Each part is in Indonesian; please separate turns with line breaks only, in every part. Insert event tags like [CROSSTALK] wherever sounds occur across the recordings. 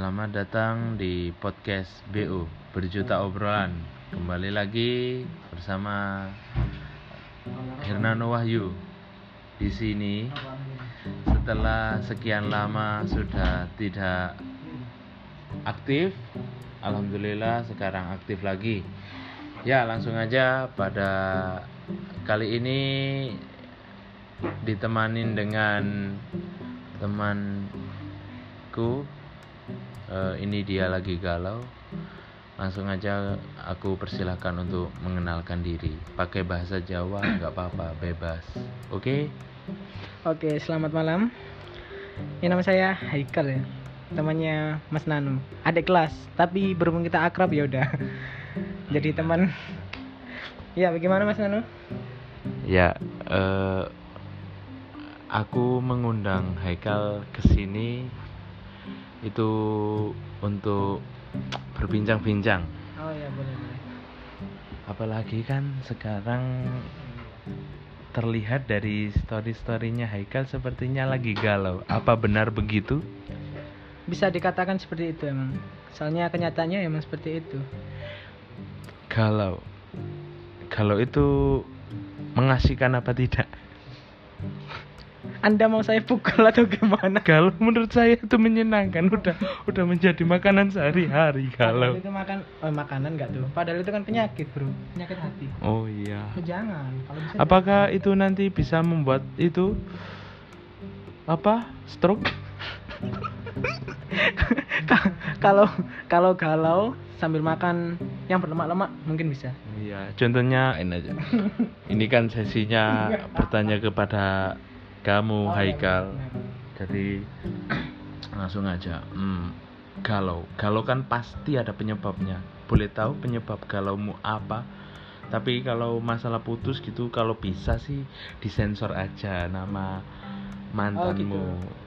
selamat datang di podcast BU Berjuta Obrolan. Kembali lagi bersama Hernano Wahyu. Di sini setelah sekian lama sudah tidak aktif, alhamdulillah sekarang aktif lagi. Ya, langsung aja pada kali ini ditemanin dengan temanku Eh, ini dia lagi galau langsung aja aku persilahkan untuk mengenalkan diri pakai bahasa Jawa nggak apa-apa bebas oke okay?
Oke, selamat malam. Ini nama saya Haikal ya. Temannya Mas Nanu. Adik kelas, tapi berhubung kita akrab ya udah. [LAUGHS] Jadi teman. Ya, bagaimana Mas Nanu?
ya eh, aku mengundang Haikal ke sini itu untuk berbincang-bincang
Oh ya, boleh boleh.
apalagi kan sekarang terlihat dari story-storynya Haikal sepertinya lagi galau apa benar begitu
Bisa dikatakan seperti itu emang. Soalnya kenyataannya emang seperti itu.
galau galau itu mengasihkan apa tidak
Anda mau saya pukul atau gimana?
galau menurut saya itu menyenangkan udah udah menjadi makanan sehari-hari
Padahal
galau
itu makan oh, makanan nggak tuh? Padahal itu kan penyakit, Bro. Penyakit hati.
oh iya
Oh, jangan. Kalau bisa
apakah itu nanti bisa membuat itu apa stroke [LAUGHS]
Ka- kalau kalau galau sambil makan yang berlemak-lemak mungkin bisa.
Iya, contohnya ini aja. Ini kan sesinya bertanya kepada kamu,
Oh, iya,
Haikal.
benar.
Jadi [CLEARS THROAT] langsung aja. Hmm, galau, galau kan pasti ada penyebabnya. Boleh tahu penyebab galaumu apa? Tapi kalau masalah putus gitu, kalau bisa sih disensor aja nama mantanmu
Oh,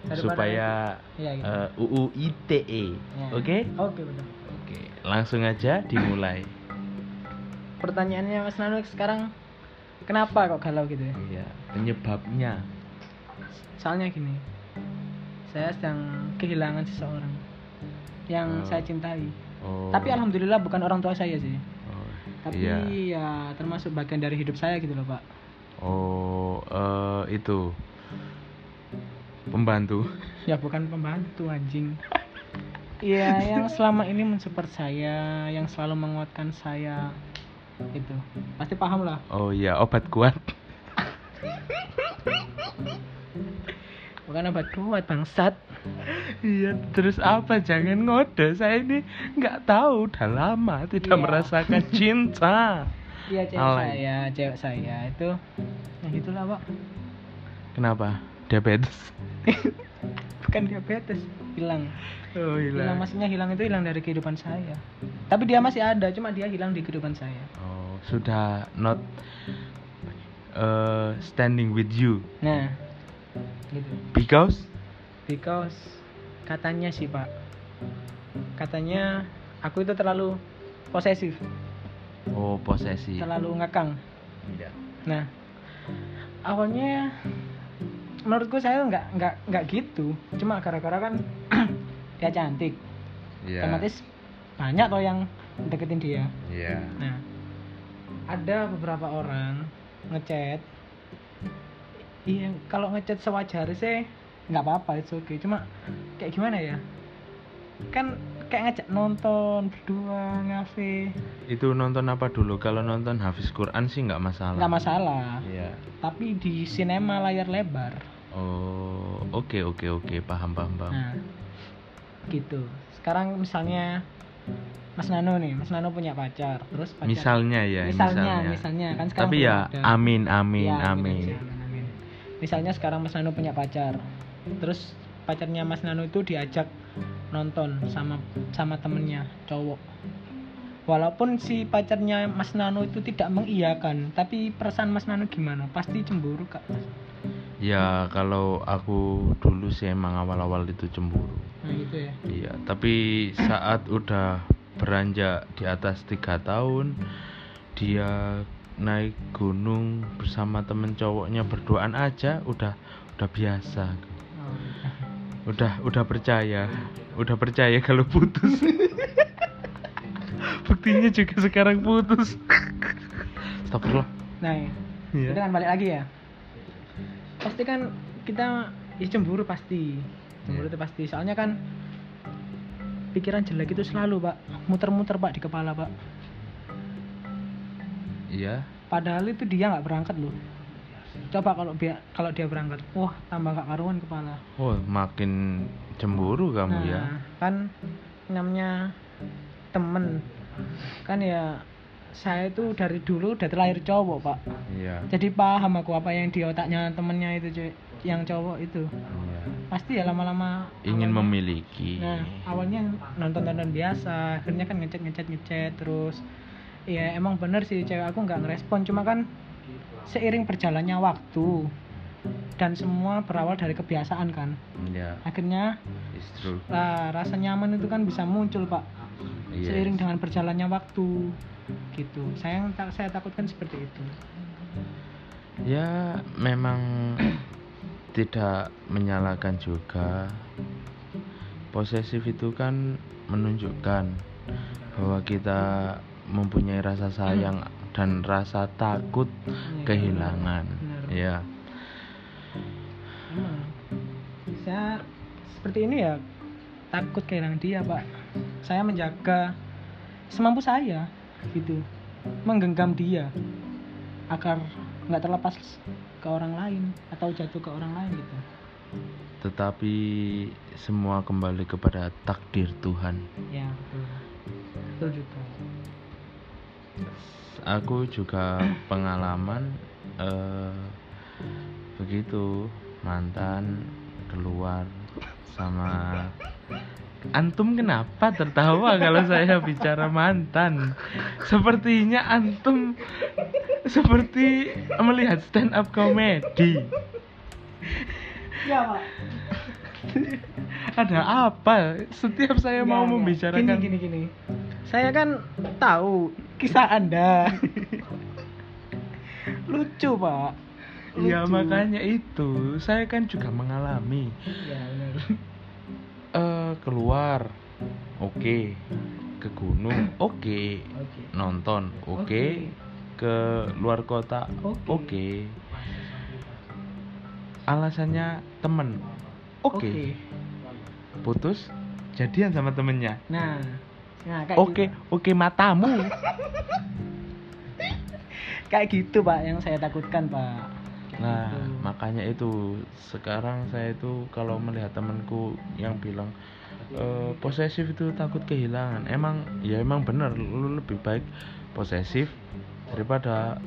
gitu.
Supaya
Iya gitu.
eh, UU ITE.
Ya.
Oke?
Oke betul.
Oke, langsung aja dimulai.
Pertanyaannya Mas Nanu sekarang kenapa kok galau gitu ya?
Iya, penyebabnya.
Soalnya gini. Saya sedang kehilangan seseorang yang
Oh.
saya cintai.
Oh.
Tapi alhamdulillah bukan orang tua saya sih.
Oh,
Tapi
iya.
ya termasuk bagian dari hidup saya gitu loh, Pak.
Oh, eh, itu pembantu. [LAUGHS]
Ya bukan pembantu anjing. Iya, [LAUGHS] yang selama ini mensupport saya, yang selalu menguatkan saya. Itu. Pasti paham lah.
Oh iya, obat kuat. [LAUGHS]
Bukan obat kuat bangsat.
iya, terus apa? Jangan ngode. Saya ini nggak tahu, udah lama tidak
Iya.
merasakan cinta. [LAUGHS]
Iya cewek
Alay.
saya, cewek saya itu ya gitulah pak.
Kenapa? Diabetes. [LAUGHS]
Bukan diabetes, hilang.
Oh,
Hilang maksudnya hilang itu hilang dari kehidupan saya. Tapi dia masih ada, cuma dia hilang di kehidupan saya.
Oh, sudah not eh, standing with you
Nah, gitu.
because
Because katanya sih pak, katanya aku itu terlalu posesif,
oh posesi.
terlalu ngekang.
Iya.
Nah, awalnya menurutku saya nggak nggak nggak gitu, cuma gara-gara kan [CLEARS THROAT] dia cantik,
Iya.
otomatis banyak loh yang deketin dia.
Iya.
Nah, ada beberapa orang ngechat. Iya, kalau ngechat sewajarnya sih nggak apa-apa, itu oke. Cuma kayak gimana ya? Kan kayak ngajak nonton berdua ngafe,
Itu nonton apa dulu? Kalau nonton Hafiz Quran sih nggak masalah.
nggak masalah.
Iya.
Tapi di sinema layar lebar.
Oh, oke oke oke, paham paham paham.
Nah, gitu. Sekarang misalnya Mas Nano nih, Mas Nano punya pacar, terus pacar.
misalnya ya,
misalnya,
misalnya.
misalnya, kan sekarang
Tapi ya,
ada.
amin amin
Ya,
amin,
amin. Misalnya sekarang Mas Nano punya pacar, terus pacarnya Mas Nano itu diajak nonton sama sama temennya cowok. Walaupun si pacarnya Mas Nano itu tidak mengiyakan, tapi perasaan Mas Nano gimana? Pasti cemburu kak. Mas.
Ya kalau aku dulu sih emang awal-awal itu cemburu.
Nah gitu ya.
Iya, tapi saat udah beranjak di atas tiga tahun, dia naik gunung bersama temen cowoknya berduaan aja udah udah biasa.
Oh,
udah udah percaya. Udah percaya kalau putus. [LAUGHS] Buktinya juga sekarang putus. Astagfirullah
nah
Iya.
kita kan balik lagi ya. Pasti kan kita ya cemburu pasti. Cemburu
Iya.
itu pasti. Soalnya kan pikiran jelek itu selalu pak. Muter-muter pak di kepala pak
iya.
Padahal itu dia nggak berangkat loh. Coba kalau dia kalau dia berangkat wah tambah gak karuan kepala.
Oh makin cemburu kamu
nah
ya
kan namanya temen. Kan ya saya itu dari dulu udah terlahir cowok pak.
Iya.
Jadi paham aku apa yang di otaknya temennya itu cuy yang cowok itu.
Iya.
Pasti ya lama-lama
ingin
awalnya-
memiliki.
Nah awalnya nonton-nonton biasa akhirnya kan ngechat ngechat ngechat terus ya emang bener sih cewek aku nggak ngerespon. Cuma kan seiring berjalannya waktu dan semua berawal dari kebiasaan kan.
Iya.
Akhirnya lah rasa nyaman itu kan bisa muncul pak.
Iya.
seiring dengan berjalannya waktu gitu. Saya saya takutkan seperti itu.
Ya memang tidak menyalahkan juga. Posesif itu kan menunjukkan bahwa kita mempunyai rasa sayang dan rasa takut
Iya,
kehilangan.
Benar.
ya
Emang. saya seperti ini ya takut kehilangan dia pak. Saya menjaga semampu saya gitu. Menggenggam dia agar nggak terlepas ke orang lain atau jatuh ke orang lain gitu.
Tetapi semua kembali kepada takdir Tuhan.
Ya betul. Betul juga
aku juga pengalaman eh, begitu. Mantan keluar sama antum kenapa tertawa kalau saya bicara mantan? Sepertinya antum seperti melihat stand up komedi.
Ya pak.
Ada apa? Setiap saya mau membicarakan
gini gini gini. Saya kan tahu kisah anda. Lucu pak.
Ya
Lucu.
makanya itu saya kan juga mengalami.
Ya benar.
Eh keluar. Oke. Ke gunung. Oke.
Oke.
Nonton. Oke.
Oke.
ke luar kota.
Oke.
oke. Alasannya temen. Oke. Putus. Jadian sama temennya.
Nah nah kayak
oke
gitu.
oke matamu. [LAUGHS]
Kayak gitu pak yang saya takutkan pak.
Nah
Gitu.
makanya itu sekarang saya itu kalau melihat temanku yang bilang eh, posesif itu takut kehilangan. Emang ya emang bener lu lebih baik posesif daripada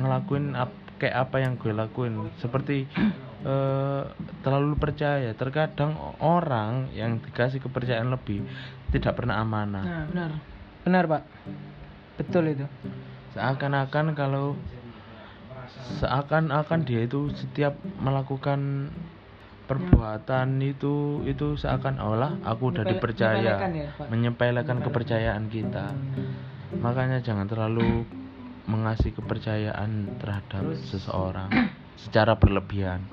ngelakuin ap- kayak apa yang gue lakuin. Seperti [CLEARS THROAT] eh, terlalu percaya. Terkadang orang yang dikasih kepercayaan lebih tidak pernah amanah.
Nah benar. Benar pak. Betul itu.
Seakan-akan kalau seakan-akan dia itu setiap melakukan perbuatan itu itu seakan olah aku udah
Menyepele-
dipercaya.
menyepelekan ya,
menyepelekan. kepercayaan kita.
Hmm.
makanya jangan terlalu mengasih kepercayaan terhadap
Terus-
seseorang secara berlebihan.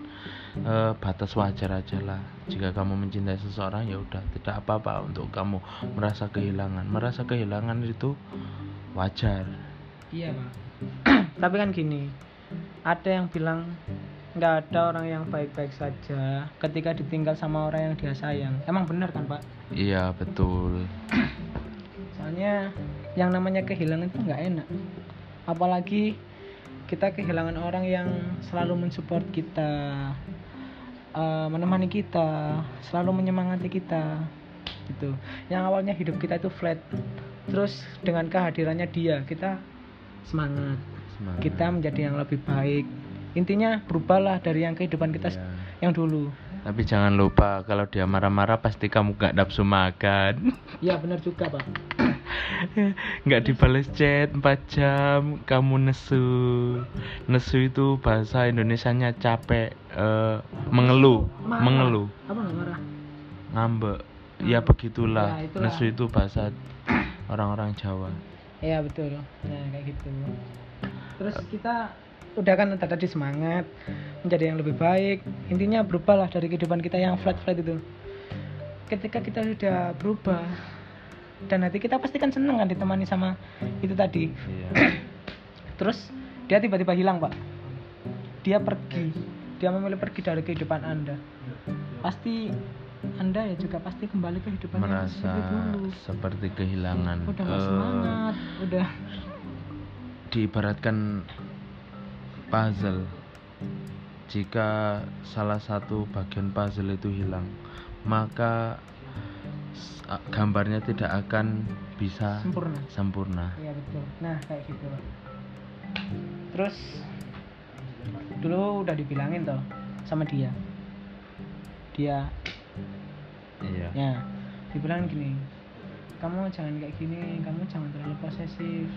Eh, batas wajar aja lah jika kamu mencintai seseorang ya udah tidak apa-apa untuk kamu merasa kehilangan. Merasa kehilangan itu wajar.
Iya pak. [CLEARS THROAT] Tapi kan gini ada yang bilang nggak ada orang yang baik-baik saja ketika ditinggal sama orang yang dia sayang. Emang benar kan pak?
Iya betul. [CLEARS THROAT]
Soalnya yang namanya kehilangan itu nggak enak. Apalagi kita kehilangan orang yang selalu mensupport kita eh, menemani kita selalu menyemangati kita gitu yang awalnya hidup kita itu flat terus dengan kehadirannya dia kita semangat
Semangat.
kita menjadi yang lebih baik intinya berubahlah dari yang kehidupan kita
Iya.
yang dulu
Tapi jangan lupa kalau dia marah-marah pasti kamu gak nafsu makan.
ya benar juga pak
nggak dibales chat 4 jam, kamu nesu. Nesu itu bahasa Indonesianya capek, eh, mengeluh,
Marah.
mengeluh,
apa marah
ngambek. Ya begitulah.
Ya, itulah.
Nesu itu bahasa orang-orang Jawa.
Iya betul. Nah kayak gitu. Terus kita udah kan tadi semangat menjadi yang lebih baik intinya berubahlah dari kehidupan kita yang flat flat itu ketika kita sudah berubah dan hati kita pasti kan seneng kan ditemani sama itu tadi.
Iya. [CLEARS THROAT]
Terus dia tiba-tiba hilang pak. Dia pergi. Dia memilih pergi dari kehidupan anda. Pasti anda ya juga pasti kembali ke kehidupan
merasa
seperti dulu.
seperti kehilangan.
Udah
eh,
semangat udah.
diibaratkan puzzle. Jika salah satu bagian puzzle itu hilang maka gambarnya tidak akan bisa
sempurna.
sempurna.
Iya betul. Nah kayak gitu. Terus dulu udah dibilangin toh sama dia. Dia.
Iya.
Ya dibilang gini kamu jangan kayak gini kamu jangan terlalu posesif.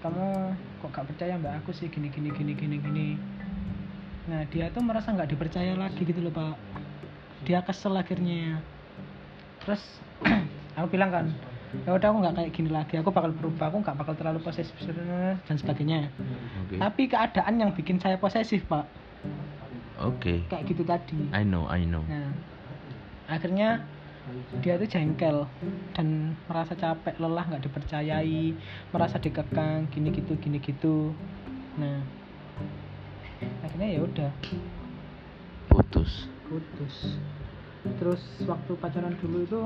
Kamu kok gak percaya mbak aku sih gini gini gini gini gini? Nah dia tuh merasa nggak dipercaya lagi gitu loh pak. Dia kesel akhirnya terus [CLEARS THROAT] aku bilang kan ya udah aku nggak kayak gini lagi. Aku bakal berubah. Aku nggak bakal terlalu posesif dan sebagainya.
Oke.
Tapi keadaan yang bikin saya posesif pak.
Oke.
Kayak gitu tadi.
I know I know.
Nah, akhirnya dia tuh jengkel dan merasa capek, lelah, nggak dipercayai, merasa dikekang, gini gitu, gini gitu. Nah, akhirnya ya udah.
Putus.
Putus. Terus waktu pacaran dulu itu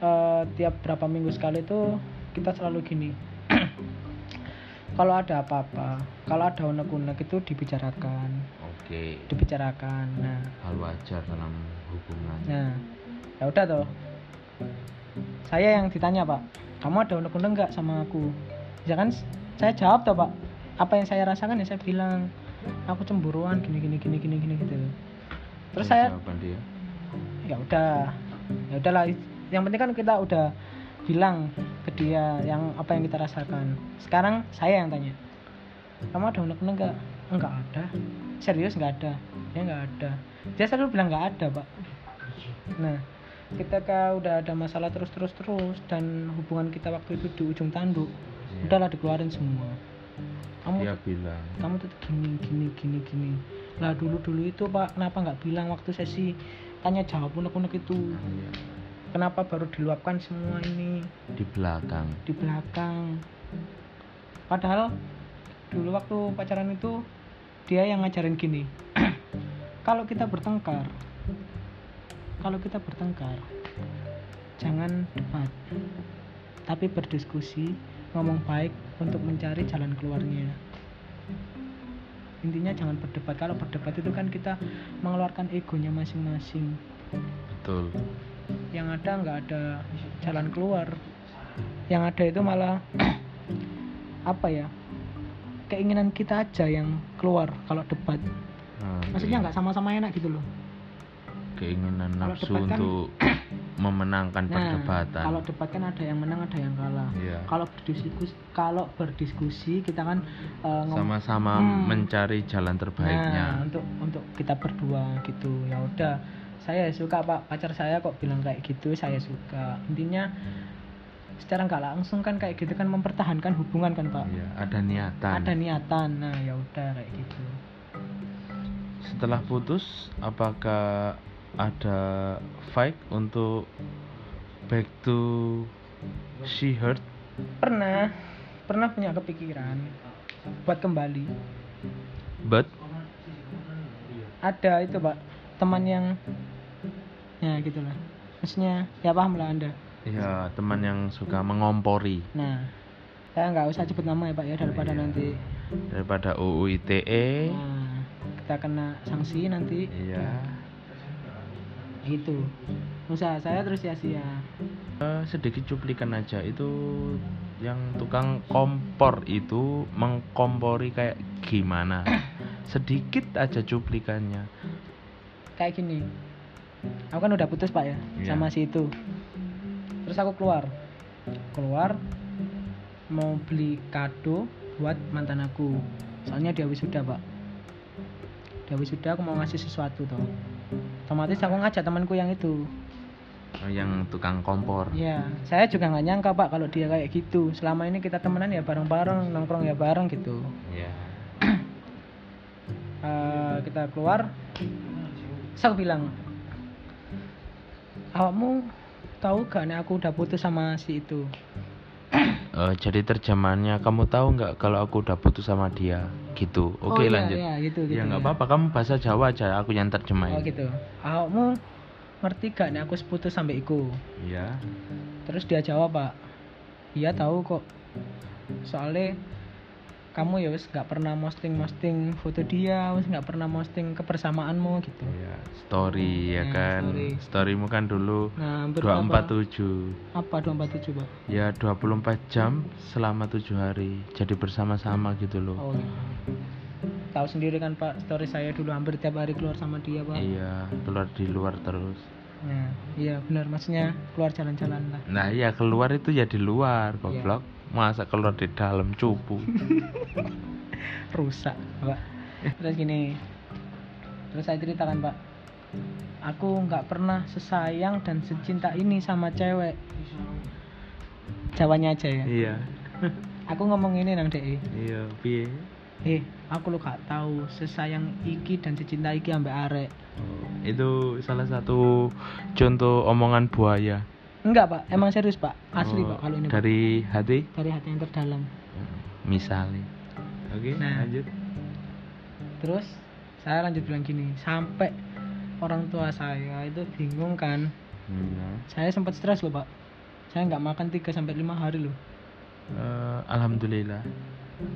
eh, tiap berapa minggu sekali tuh kita selalu gini. [CLEARS THROAT] kalau ada apa-apa, kalau ada unek-unek itu dibicarakan,
oke
dibicarakan. Nah,
hal wajar dalam hubungan
Nah, ya udah toh. Saya yang ditanya pak, kamu ada unek-unek nggak sama aku? Ya kan, s- saya jawab toh pak. Apa yang saya rasakan ya saya bilang, aku cemburuan gini gini gini gini gini gitu. Terus saya,
jawaban dia
ya udah, ya udahlah. Yang penting kan kita udah bilang ke dia yang apa yang kita rasakan. Sekarang saya yang tanya, kamu ada unek-unek nggak? Enggak ada. Serius nggak ada? Ya nggak ada. Dia selalu bilang nggak ada pak. Nah, ketika udah ada masalah terus terus terus dan hubungan kita waktu itu di ujung tanduk,
Iya.
udahlah dikeluarin semua. Kamu
dia bilang
kamu tuh gini gini gini gini. Lah dulu dulu itu pak, kenapa nggak bilang waktu sesi tanya jawab unek-unek itu?
iya,
Kenapa baru diluapkan semua ini
di belakang
di belakang? Padahal dulu waktu pacaran itu dia yang ngajarin gini. [CLEARS THROAT] kalau kita bertengkar, kalau kita bertengkar, jangan debat, tapi berdiskusi, ngomong baik untuk mencari jalan keluarnya. Intinya jangan berdebat. Kalau berdebat itu kan kita mengeluarkan egonya masing-masing.
betul
Yang ada nggak ada jalan keluar. Yang ada itu malah [CLEARS THROAT] apa ya? Keinginan kita aja yang keluar kalau debat.
Nah,
Maksudnya
iya.
nggak sama-sama enak gitu loh.
Keinginan
Kalau
nafsu
kan-
untuk [CLEARS THROAT] memenangkan
Nah,
perdebatan
kalau debat kan ada yang menang, ada yang kalah.
Iya.
Kalau berdiskusi, kalau berdiskusi kita kan ngom-
sama-sama
Hmm.
mencari jalan
Nah,
terbaiknya
untuk untuk kita berdua gitu. Ya udah, saya suka Pak, pacar saya kok bilang kayak gitu, saya suka. Intinya secara nggak langsung kan kayak gitu kan mempertahankan hubungan kan Pak.
Iya, ada niatan
Ada niatan. Nah, ya udah kayak gitu.
setelah putus apakah ada fight untuk back to she hurt
Pernah. Pernah punya kepikiran buat kembali.
but?
Ada itu Pak, teman yang ya gitulah. Maksudnya ya paham lah Anda.
ya teman yang suka mengompori.
Nah, saya nggak usah sebut nama ya Pak ya daripada
Iya.
nanti.
Daripada UU ITE
nah, kita kena sanksi nanti.
Iya
gitu. Usaha saya terus sia-sia.
Eh, sedikit cuplikan aja itu yang tukang kompor itu mengkompori kayak gimana [COUGHS] sedikit aja cuplikannya
Kayak gini. Aku kan udah putus Pak ya
Iya.
sama si itu. Terus aku keluar. Keluar mau beli kado buat mantan aku. Soalnya dia wisuda, Pak. Dia wisuda aku mau ngasih sesuatu toh. Otomatis aku ngajak temanku yang itu.
Oh, yang tukang kompor.
Ya saya juga nggak nyangka pak kalau dia kayak gitu. Selama ini kita temenan ya bareng-bareng nongkrong ya bareng gitu.
Ya [CLEARS THROAT]
Eh, kita keluar. Saya bilang awakmu tahu gak nih aku udah putus sama si itu? [CLEARS THROAT]
Eh, jadi terjemahannya kamu tahu nggak kalau aku udah putus sama dia gitu. Oke
oh,
lanjut.
iya, gitu, gitu,
ya nggak
ya.
apa-apa. Kamu bahasa Jawa aja aku yang terjemahin.
Oh gitu. Awakmu ngerti gak nih aku putus sampai iku?
Iya.
terus dia jawab pak. Iya tahu kok. Soalnya kamu ya wis nggak pernah posting posting foto dia wis nggak pernah posting kebersamaanmu gitu
Iya, story ya
Nah,
kan.
story.
Storymu kan dulu
nah hampir berapa-
247.
apa 247 pak
Ya 24 jam selama tujuh hari. Jadi bersama-sama gitu loh.
oh gitu. tahu sendiri kan pak story saya dulu hampir tiap hari keluar sama dia pak
Iya, keluar di luar terus.
nah iya benar maksudnya keluar jalan-jalan lah
Nah, iya keluar itu ya di luar,
Iya.
goblok. Masa keluar di dalam cupu. [LAUGHS]
rusak pak terus gini terus saya ceritakan pak aku nggak pernah sesayang dan secinta ini sama cewek Jawanya aja ya
iya. [LAUGHS]
aku ngomong ini nang DE
Iya, piye?
eh aku lo gak tahu sesayang iki dan secinta iki ambek arek
Oh, itu salah satu contoh omongan buaya.
Enggak pak emang serius pak asli
Oh,
pak kalau ini Pak.
dari hati
dari hati yang terdalam
misalnya. Oke,
Nah.
lanjut.
terus saya lanjut bilang gini sampai orang tua saya itu bingung kan
Hmm.
saya sempat stres loh pak saya nggak makan 3 sampai lima hari loh
Eh, Alhamdulillah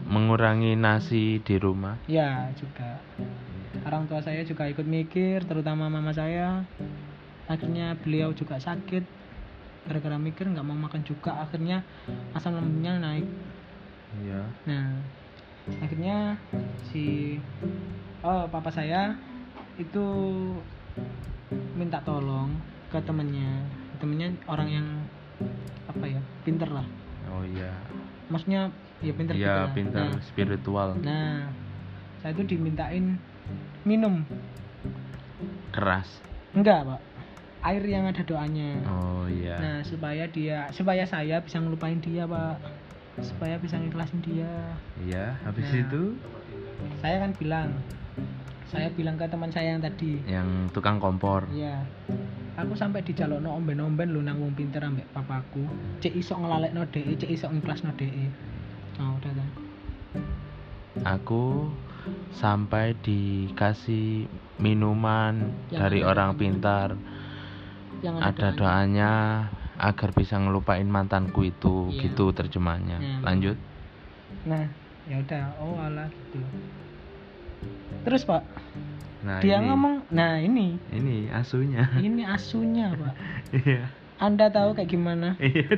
mengurangi nasi di rumah.
ya juga orang tua saya juga ikut mikir terutama mama saya akhirnya beliau juga sakit gara-gara mikir nggak mau makan juga akhirnya asam lambungnya naik
Iya.
nah akhirnya si oh papa saya itu minta tolong ke temennya temennya orang yang apa ya pinter lah
Oh iya.
maksudnya ya pinter gitu
Iya,
lah.
pintar
nah,
spiritual.
nah saya itu dimintain minum
Keras.
enggak pak air yang ada doanya.
Oh iya.
nah supaya dia supaya saya bisa ngelupain dia pak. Supaya bisa ngikhlasin dia.
Iya, habis
Nah.
itu?
saya kan bilang saya bilang ke teman saya yang tadi.
Yang tukang kompor.
iya. Aku sampai di jalokno omben-omben lu nang wong pinter ambek papaku. Cek iso ngelalekno DE cek iso ngikhlasno DE oh udah kan
Aku sampai dikasih minuman
Yang
dari orang pintar.
Yang
Ada doanya agar bisa ngelupain mantanku itu,
Iya.
gitu terjemahnya.
Nah.
Lanjut.
nah ya udah oh alah gitu terus pak
Nah,
dia
ini,
ngomong nah ini
ini asunya.
ini asunya pak [LAUGHS]
Iya.
anda tahu kayak gimana [LAUGHS]
Iya.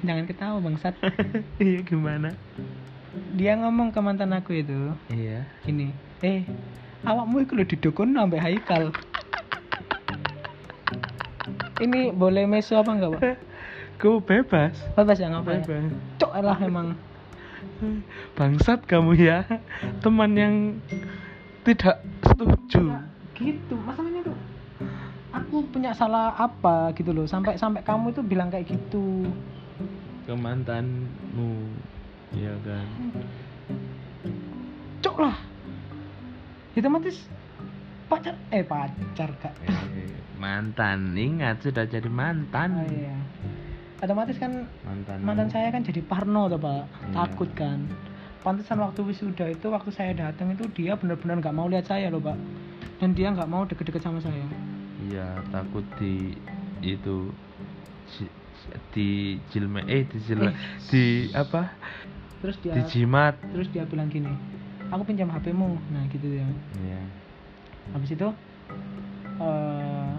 jangan ketawa bangsat [LAUGHS]
Iya gimana?
dia ngomong ke mantan aku itu
Iya.
gini eh awakmu itu lo didukun sampai haikal ini boleh meso apa enggak pak
Ku bebas.
bebas ya ngapa ya
Bebas.
cok lah emang
Bangsat kamu ya. Teman yang tidak setuju.
Ya, gitu masalahnya tuh aku punya salah apa gitu loh sampai sampai kamu itu bilang kayak gitu
Ke mantanmu. Iya kan.
cok lah itu otomatis pacar eh pacar kak.
Eh, mantan ingat sudah jadi mantan.
Oh, iya. otomatis kan
mantan.
mantan saya kan jadi parno tuh pak.
Iya.
takut kan. Pantesan waktu wisuda itu waktu saya datang itu dia benar-benar nggak mau lihat saya loh pak. Dan dia nggak mau deket-deket sama saya.
Iya takut di itu di jilme eh di jilme
Eh.
di apa?
Terus dia
di jimat.
terus dia bilang gini aku pinjam HP-mu nah gitu ya.
Iya
habis itu eh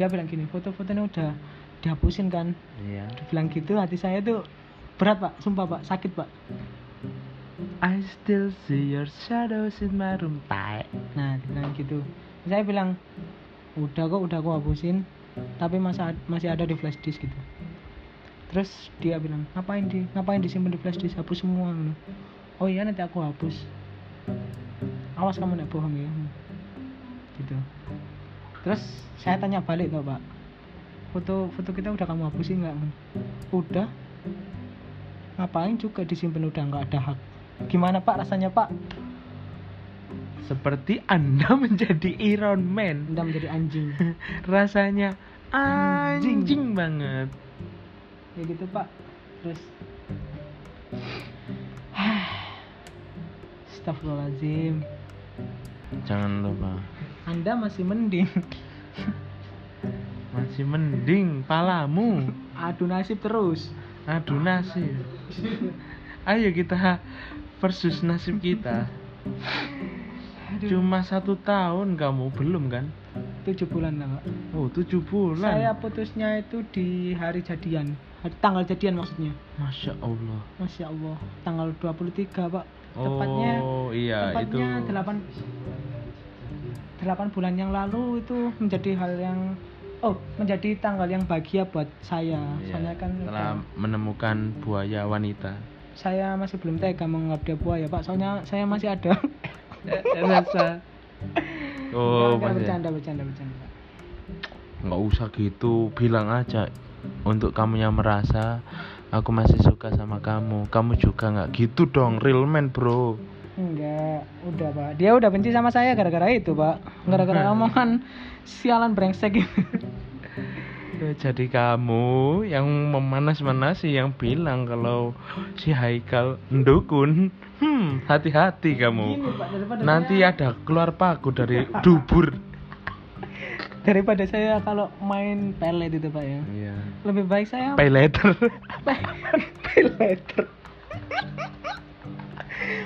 dia bilang gini foto-fotonya udah dihapusin kan?
Iya.
Dia bilang gitu hati saya tuh berat pak. Sumpah pak. Sakit pak.
I still see your shadows in my room. Tai.
Nah bilang gitu. Saya bilang udah kok udah aku hapusin. Tapi masih masih ada di flash disk gitu. Terus dia bilang ngapain di ngapain disimpan di flash disk? Hapus semua. Oh iya nanti aku hapus. Awas kamu nek bohong ya gitu. Terus saya tanya balik tuh pak. Foto foto kita udah kamu hapusin nggak udah. Ngapain juga disimpan udah nggak ada hak. Gimana pak rasanya pak?
Seperti Anda [LAUGHS] menjadi Iron Man.
anda menjadi anjing. [LAUGHS]
Rasanya
Anjing.
anjing. banget.
ya gitu pak. Terus. [SIGHS] Astagfirullahaladzim
Jangan lupa.
Anda masih mending [LAUGHS]
Masih mending palamu.
adu nasib terus
Aduh nasib. Ayo kita versus nasib kita.
Aduh.
Cuma satu tahun kamu belum kan?
tujuh bulan lah pak
Oh tujuh bulan.
saya putusnya itu di hari jadian hari, tanggal jadian maksudnya
Masya Allah.
Masya Allah tanggal 23 pak tepatnya
oh iya itu.
tepatnya 8 8 bulan yang lalu itu menjadi hal yang oh menjadi tanggal yang bahagia buat saya.
Iya,
soalnya kan
telah
udah-
menemukan buaya wanita.
saya masih belum tega menganggap dia buaya pak. Soalnya saya masih ada.
Rasa. Oh,
Nggak, bercanda bercanda bercanda
nggak usah gitu. Bilang aja untuk kamu yang merasa aku masih suka sama kamu. Kamu juga nggak gitu dong real man bro
enggak udah pak. Dia udah benci sama saya gara-gara itu pak. Gara-gara omongan sialan brengsek itu
Ya, jadi kamu yang memanas-manasi yang bilang kalau si Haikal ndukun. Hmm hati-hati kamu.
Gini, Pak, daripada
nanti
saya-
ada keluar paku dari dubur. [LAUGHS]
Daripada saya kalau main pelet itu pak ya.
Iya.
Lebih baik saya
pay later. [LAUGHS]
Pelet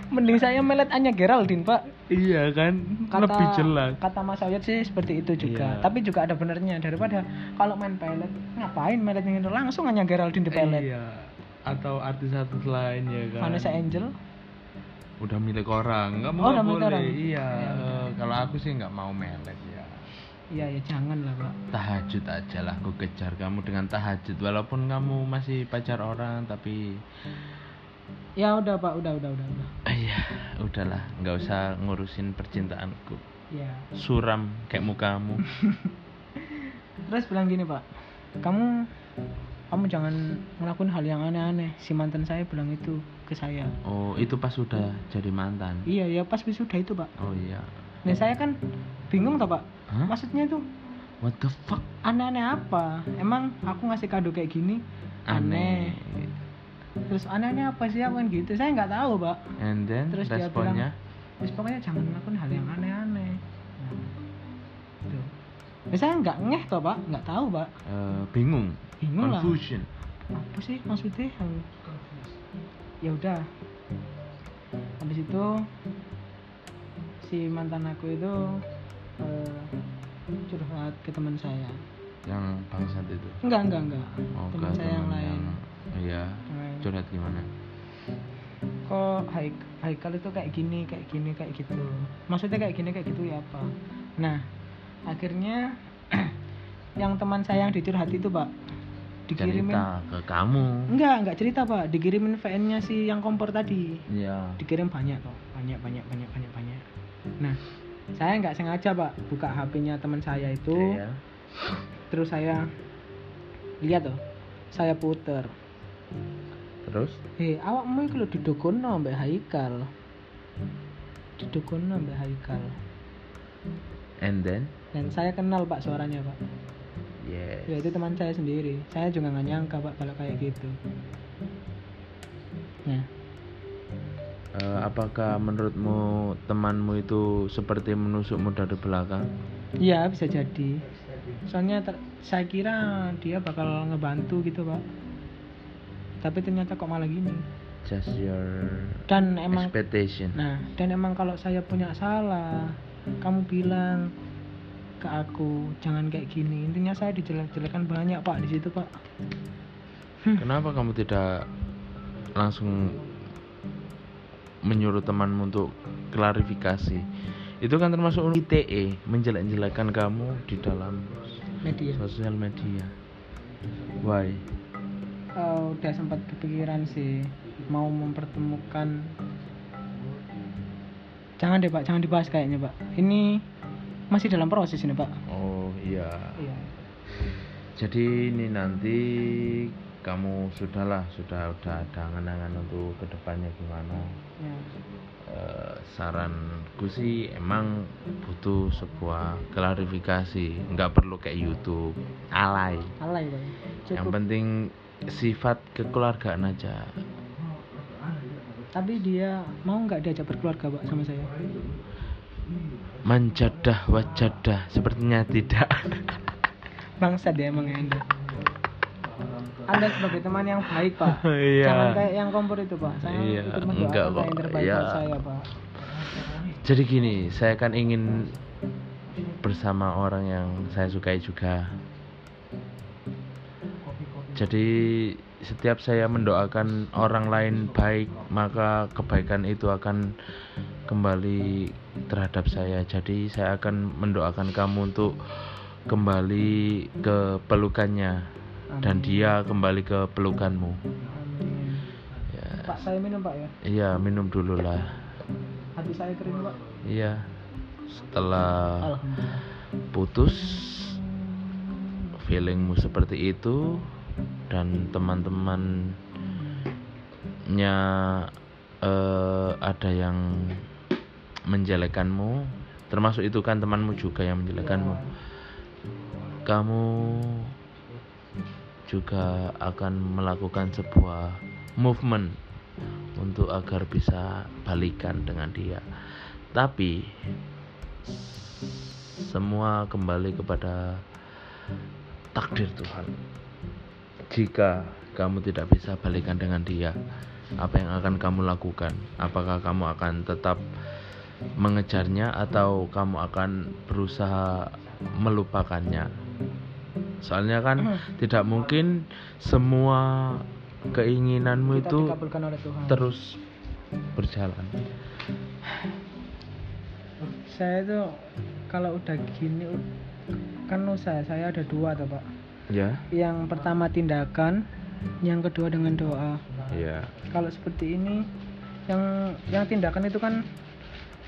mending saya melet Anya Geraldine pak.
Iya kan?
Kata
lebih jelas.
kata Mas Oyet sih seperti itu juga.
Iya.
tapi juga ada benernya. Daripada kalau main pelet ngapain melet yang itu langsung Anya Geraldine di pelet.
Iya. Atau artis-artis lain ya kan?
Vanessa Angel.
Udah milik orang. Nggak
Oh,
mau nggak
milik
boleh.
orang.
iya.
Ya,
kalau aku sih nggak mau melet ya.
Iya ya jangan lah pak.
Tahajud aja lah. Aku kejar kamu dengan tahajud. Walaupun kamu masih pacar orang tapi
ya udah pak. Udah udah udah udah.
Iya. Udahlah. Nggak usah ngurusin percintaanku.
Ya.
Suram kayak mukamu. [LAUGHS]
Terus bilang gini pak. Kamu kamu jangan ngelakuin hal yang aneh-aneh. Si mantan saya bilang itu ke saya.
Oh itu pas udah jadi mantan?
Iya ya pas wisuda itu pak.
Oh iya.
Nah saya kan bingung toh pak.
Hah?
maksudnya itu
what the fuck?
aneh-aneh apa? Emang aku ngasih kado kayak gini aneh, terus aneh-aneh apa sih? Aku kan gitu. Saya nggak tahu pak.
And then
Terus dia
responnya?
terus pokoknya jangan melakukan hal yang aneh-aneh. Nah, itu Ya, saya nggak ngeh toh pak. Nggak tahu pak.
Eh, bingung.
Bingung lah.
Confusion.
Apa sih maksudnya? Ya udah. Habis itu si mantan aku itu eh, curhat ke teman saya.
Yang bangsat itu?
Enggak enggak enggak
oh
teman saya yang lain.
iya.
Yang.
Curhat gimana?
Kok Haik Haikal itu kayak gini kayak gini kayak gitu. Maksudnya kayak gini kayak gitu ya apa? Nah akhirnya [CLEARS THROAT] yang teman saya yang dicurhat itu pak dikirimin
cerita ke kamu?
Enggak enggak cerita pak. Dikirimin VN nya si yang kompor tadi.
Iya.
Dikirim banyak kok. Banyak banyak banyak banyak banyak. Nah saya nggak sengaja pak buka HP-nya teman saya itu.
Iya.
terus saya lihat tuh saya puter
terus?
Hei awakmu itu lo didokono mbak Haikal. Didokono mbak Haikal.
And then?
Dan saya kenal pak suaranya pak.
Yes.
Ya itu teman saya sendiri. Saya juga nggak nyangka pak kalau kayak gitu. Nah
Eh, apakah menurutmu temanmu itu seperti menusukmu dari belakang?
Iya bisa jadi. Soalnya ter- saya kira dia bakal ngebantu gitu pak tapi ternyata kok malah gini.
Just your
dan emang
expectation.
Nah dan emang kalau saya punya salah kamu bilang ke aku jangan kayak gini. Intinya saya dijelek-jelekan banyak pak di situ pak.
Kenapa kamu tidak langsung menyuruh temanmu untuk klarifikasi? Itu kan termasuk ITE menjelek-jelekan kamu di dalam
media.
sosial media. Why
Eh, udah sempat kepikiran sih mau mempertemukan. Jangan deh pak jangan dibahas kayaknya pak. Ini masih dalam proses ini pak.
Oh iya.
Iya.
Jadi ini nanti kamu sudahlah sudah udah ada angan-angan untuk ke depannya gimana?
Ya.
Eh, saranku sih emang butuh sebuah klarifikasi. Nggak perlu kayak YouTube. Alay.
Alay
yang penting sifat kekeluargaan aja.
Tapi dia mau nggak diajak berkeluarga pak sama saya?
Menjadah wajadah sepertinya tidak. [LAUGHS]
Bangsa dia emang ya anda. Anda sebagai teman yang baik pak. [LAUGHS]
Iya.
jangan kayak yang kompor itu pak. Saya
Iya,
ikut
enggak.
Pak, yang terbaik
Iya.
saya pak.
Jadi gini saya kan ingin bersama orang yang saya sukai juga jadi setiap saya mendoakan orang lain baik maka kebaikan itu akan kembali terhadap saya. Jadi saya akan mendoakan kamu untuk kembali ke pelukannya. Dan dia kembali ke pelukanmu.
Amin.
ya.
Pak saya minum pak ya?
Iya minum dulu lah.
Hati saya kering pak.
Iya. Setelah putus feelingmu seperti itu dan teman-temannya eh, ada yang menjelekanmu. Termasuk itu kan temanmu juga yang menjelekanmu. Kamu juga akan melakukan sebuah movement untuk agar bisa balikan dengan dia. Tapi semua kembali kepada takdir Tuhan jika kamu tidak bisa balikan dengan dia apa yang akan kamu lakukan? Apakah kamu akan tetap mengejarnya atau kamu akan berusaha melupakannya? Soalnya kan [CLEARS THROAT] tidak mungkin semua keinginanmu
kita
itu terus berjalan.
Saya itu kalau udah gini kan usaha saya ada dua tuh pak
ya.
Yang pertama tindakan yang kedua dengan doa.
Ya.
Kalau seperti ini yang yang tindakan itu kan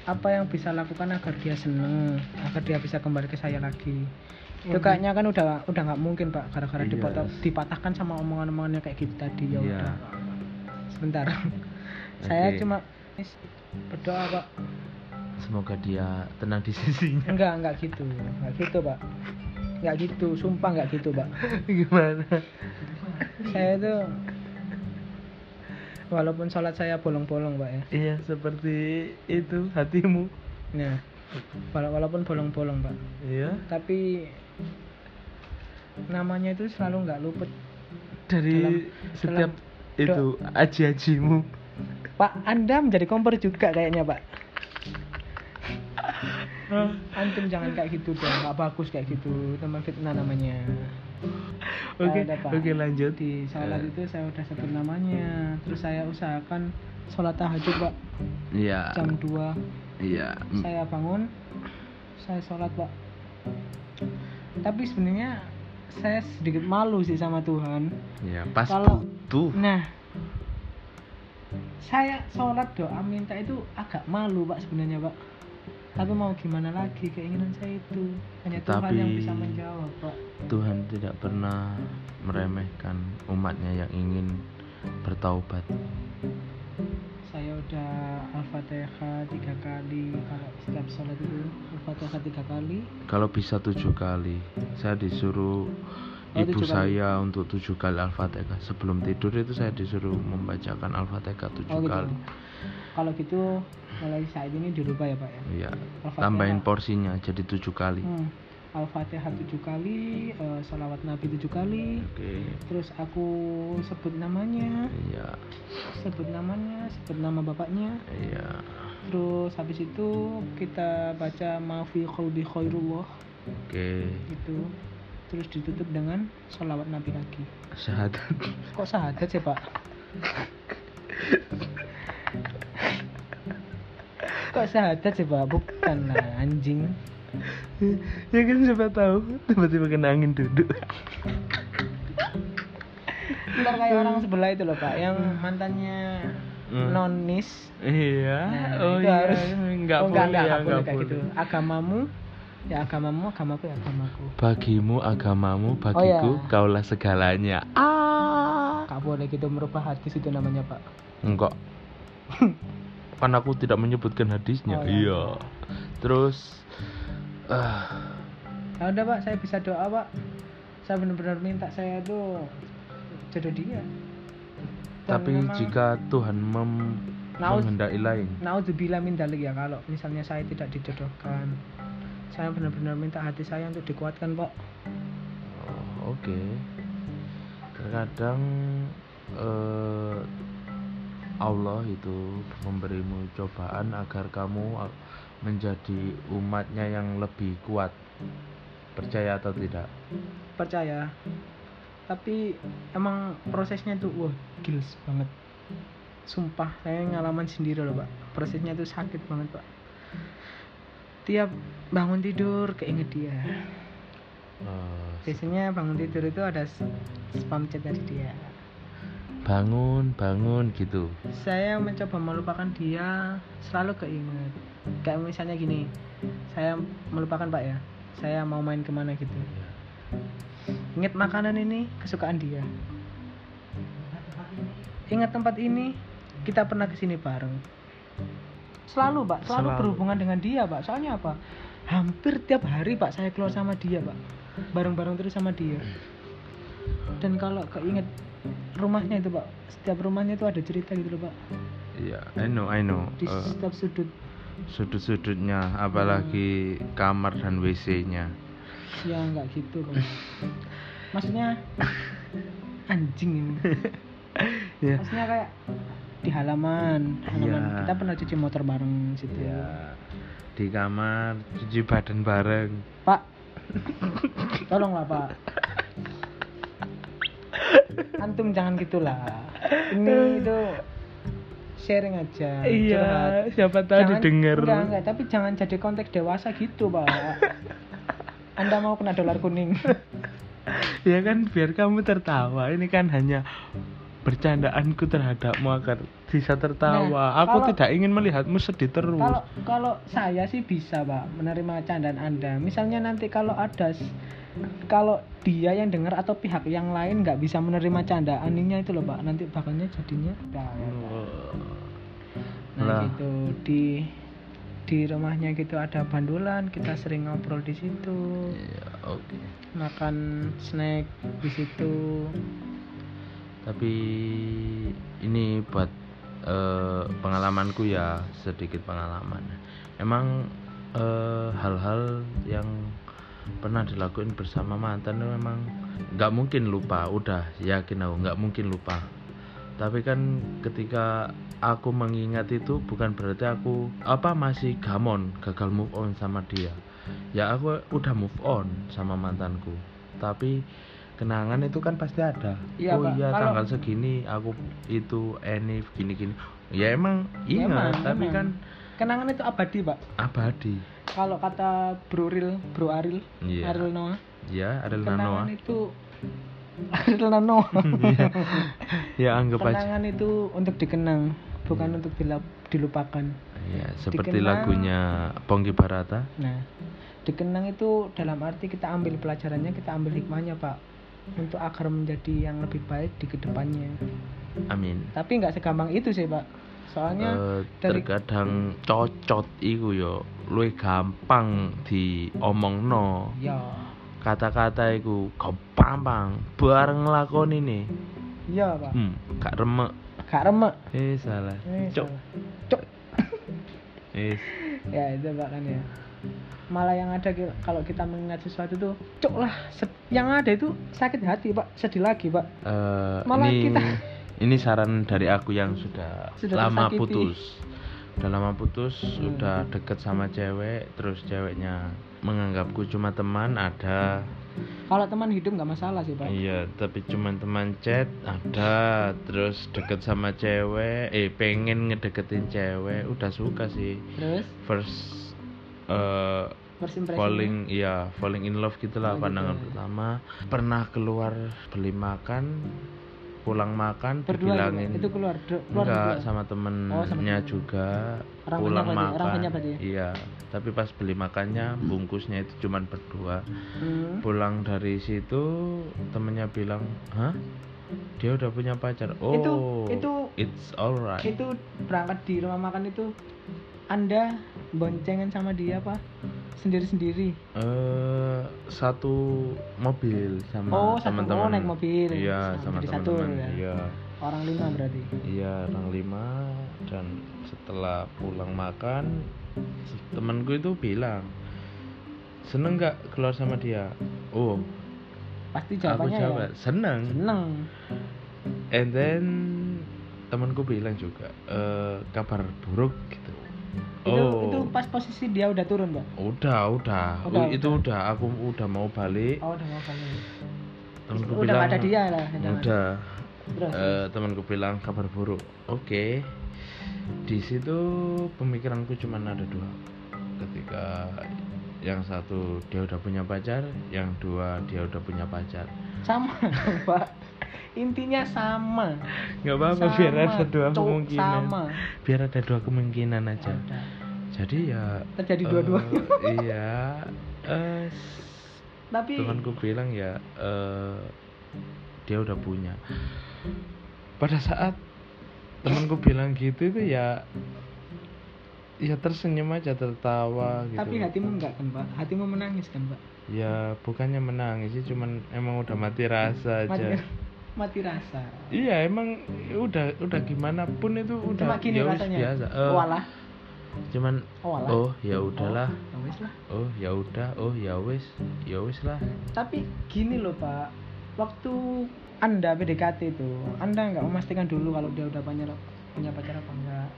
apa yang bisa lakukan agar dia seneng agar dia bisa kembali ke saya lagi. Itu kayaknya kan udah udah nggak mungkin pak gara-gara
Iya.
dipatah- dipatahkan sama omongan-omongannya kayak gitu tadi. Ya
Iya.
udah. Sebentar. [LAUGHS] Saya
Oke.
cuma berdoa pak.
Semoga dia tenang di sisinya.
Enggak enggak gitu. Enggak gitu pak enggak gitu sumpah enggak gitu pak [LAUGHS]
gimana?
Saya itu walaupun sholat saya bolong-bolong pak ya.
Iya seperti itu hatimu.
Nah wala- walaupun bolong-bolong pak
iya.
Tapi namanya itu selalu nggak luput.
Dari
Dalam-
setiap
dalam
itu aji-ajimu.
Pak anda menjadi kompor juga kayaknya pak antum jangan kayak gitu dong nggak bagus kayak gitu. Teman fitnah namanya.
Oke oke lanjut.
Di sholat
Eh,
itu saya udah sebut namanya. Terus saya usahakan sholat tahajud pak.
Iya.
Jam 2
iya. Mm,
saya bangun saya sholat pak. Tapi sebenarnya saya sedikit malu sih sama Tuhan.
Iya pas
kalau-
butuh.
Nah. Saya sholat doa minta itu agak malu pak sebenarnya pak tapi mau gimana lagi? Keinginan saya itu. Hanya Tuhan yang bisa menjawab pak.
Tuhan tidak pernah meremehkan umatnya yang ingin bertaubat.
Saya udah al-fatihah tiga kali. Kalau setiap sholat itu al-fatihah tiga kali.
Kalau bisa tujuh kali. Saya disuruh
Oh,
ibu
tujuh kali.
saya untuk tujuh kali al-fatihah. Sebelum tidur itu saya disuruh membacakan al-fatihah tujuh
oh gitu.
kali
kalau gitu mulai saat ini dirubah ya pak ya?
Iya tambahin porsinya jadi tujuh kali.
Hmm. Al-Fatihah tujuh kali, eh, salawat Nabi tujuh kali,
oke.
Terus aku sebut namanya,
iya.
Sebut namanya, sebut nama bapaknya,
iya.
Terus habis itu kita baca maafi qalbi khairullah.
Oke.
Itu, terus ditutup dengan salawat Nabi lagi.
syahadat.
Kok sahadat sih pak? [LAUGHS] Kok sahadat sih pak? Bukan lah anjing.
ya kan siapa tahu tiba-tiba kena angin duduk
Ntar kayak orang sebelah itu loh pak, yang mantannya
Hmm.
nonis.
iya
Nah,
oh
itu
iya
harus
nggak
oh,
boleh
enggak,
ya
enggak, boleh
nggak
kayak gitu. Agamamu ya agamamu agamaku ya agamaku
bagimu agamamu bagiku
iya.
kaulah segalanya ah
Gak boleh gitu merubah hadis itu namanya pak
enggak [LAUGHS] kan aku tidak menyebutkan hadisnya.
Oh, iya.
iya. Terus ah.
Ya udah pak saya bisa doa pak. Saya benar-benar minta saya tuh jodoh dia. Dan
tapi
memang-
jika Tuhan mem
Naus-
menghendaki lain.
Naudzubillah min dalik ya kalau misalnya saya tidak dijodohkan. Saya benar-benar minta hati saya untuk dikuatkan pak.
Oh, oke. Terkadang eh, Allah itu memberimu cobaan agar kamu a- menjadi umatnya yang lebih kuat. Percaya atau tidak?
Percaya. Tapi emang prosesnya tuh wah gils banget. Sumpah saya ngalaman sendiri loh pak. Prosesnya tuh sakit banget pak. Tiap bangun tidur keinget dia.
Eh,
biasanya bangun tidur itu ada spam chat dari dia
bangun bangun gitu.
Saya mencoba melupakan dia selalu keinget. Kayak misalnya gini saya melupakan pak ya saya mau main ke mana gitu.
Ya.
ingat makanan ini kesukaan dia. Ingat tempat ini kita pernah ke sini bareng. Selalu pak. Selalu,
Selalu.
berhubungan dengan dia pak. Soalnya apa? Hampir tiap hari pak saya keluar sama dia pak. Bareng-bareng terus sama dia. Dan kalau keinget rumahnya itu pak setiap rumahnya itu ada cerita gitu loh pak
Iya, I know, I know.
di
Eh,
setiap sudut
sudut-sudutnya, apalagi kamar dan WC-nya.
ya nggak gitu pak maksudnya [LAUGHS] anjing ini
Ya.
maksudnya kayak di halaman halaman
Iya.
kita pernah cuci motor bareng situ
Ya. Di kamar cuci badan bareng.
pak tolonglah pak antum jangan gitulah ini itu sharing aja curhat.
siapa tahu
Jangan-
didengar.
enggak enggak tapi jangan jadi konteks dewasa gitu pak [LAUGHS] anda mau kena dolar kuning [LAUGHS]
ya kan biar kamu tertawa. Ini kan hanya bercandaanku terhadapmu agar bisa tertawa.
Nah,
Aku
kalau-
tidak ingin melihatmu sedih terus.
kalau kalau saya sih bisa pak menerima candaan anda misalnya nanti kalau ada kalau dia yang dengar atau pihak yang lain nggak bisa menerima candaan ini itu loh pak. Nanti bakalnya jadinya nah, nah gitu. Di di rumahnya gitu ada bandulan kita sering ngobrol di situ.
Ya, oke.
makan snack di situ.
Tapi ini buat eh, pengalamanku ya sedikit pengalaman. Emang eh, hal-hal yang pernah dilakuin bersama mantan itu memang nggak mungkin lupa. Udah yakin aku nggak mungkin lupa. Tapi kan ketika aku mengingat itu bukan berarti aku apa masih gamon gagal move on sama dia. Ya aku udah move on sama mantanku. Tapi kenangan itu kan pasti ada.
Iya,
oh
Pak.
iya
Kalau-
tanggal segini aku itu Enif gini gini. Ya emang ingat,
Emang,
tapi
emang.
kan
kenangan itu abadi pak
abadi.
Kalau kata Bro Ril Bro Aril
Iya.
Aril Noah
Ya, ada Noah.
kenangan itu [LAUGHS] Aril Noah
Iya. ya anggap aja.
kenangan itu untuk dikenang bukan untuk dilap- dilupakan
Ya, seperti
Dikenang.
lagunya Pongki Barata.
nah dikenang itu dalam arti kita ambil pelajarannya kita ambil hikmahnya pak untuk agar menjadi yang lebih baik di ke depannya
Amin.
tapi nggak segampang itu sih pak soalnya
Eh,
dari-
terkadang cocot iku yo luwih gampang diomongno.
ya
Kata-kata iku gampang bareng nglakoni nih.
iya pak
Hmm, gak remek.
gak remek
Eh salah.
Eh,
Cok.
cok
Eh,
ya itu pak kan ya malah yang ada kalau kita mengingat sesuatu tuh cok lah yang ada itu sakit hati pak sedih lagi pak
eh,
Malah
ini
kita-
ini saran dari aku yang sudah,
Sudah
lama
tersakiti.
putus. Udah lama putus,
Hmm.
udah deket sama cewek, terus ceweknya menganggapku cuma teman, ada
kalau teman hidup nggak masalah sih pak
Iya, tapi cuman teman chat ada, terus deket sama cewek, eh pengen ngedeketin cewek, udah suka sih.
terus
First
first impression
falling, iya falling in love gitulah
Oh, gitu
pandangan
ya.
pertama. Pernah keluar beli makan, pulang makan
berdua
dibilangin
itu keluar keluar
enggak
berdua.
sama temennya
Oh, sama temen.
juga
Orang
pulang
berarti,
makan
orang banyak berarti ya?
iya tapi pas beli makannya bungkusnya itu cuman berdua
Hmm.
pulang dari situ temennya bilang hah dia udah punya pacar oh
Itu- itu-
it's alright
itu berangkat di rumah makan itu anda boncengan sama dia apa? Sendiri-sendiri?
Eh satu mobil sama
Oh, satu-
teman-teman
oh, naik mobil.
iya
Sama
sama teman-teman
ya.
iya.
Orang lima berarti?
Iya orang lima. Dan setelah pulang makan temanku itu bilang seneng nggak keluar sama dia? Oh
pasti
aku
jawabannya
jawab
ya
seneng.
Seneng.
And then temanku bilang juga eh, kabar buruk gitu
itu
oh.
itu pas posisi dia udah turun mbak?
Udah udah.
Udah,
itu udah. Aku udah mau balik.
Oh udah mau balik.
Temanku
udah
bilang
ada dia lah udah
udah.
Terus?
Eh, temanku bilang kabar buruk. Oke. Di situ pemikiranku cuma ada dua. Ketika yang satu dia udah punya pacar yang dua dia udah punya pacar.
Sama [LAUGHS] mbak intinya sama.
Nggak apa-apa
Sama,
biar ada dua kemungkinan.
sama.
Biar ada dua kemungkinan aja. Jadi ya
terjadi
eh,
dua-duanya
iya eh, s-
tapi
temanku bilang ya eh, dia udah punya. Pada saat temanku bilang gitu itu ya ya tersenyum aja tertawa gitu.
Tapi hatimu enggak kan mbak? Hatimu menangis kan mbak?
Ya bukannya menangis sih cuman emang udah mati rasa aja.
Mati, mati rasa.
Iya emang udah udah gimana pun itu udah
cuma gini
ya
rasanya
biasa. Eh,
walah
cuman
walah
oh ya udahlah.
Oh, ya lah.
Oh ya udah oh ya wis ya wis lah.
Tapi gini loh pak. Waktu anda PDKT itu anda nggak memastikan dulu kalau dia udah punya punya pacar apa enggak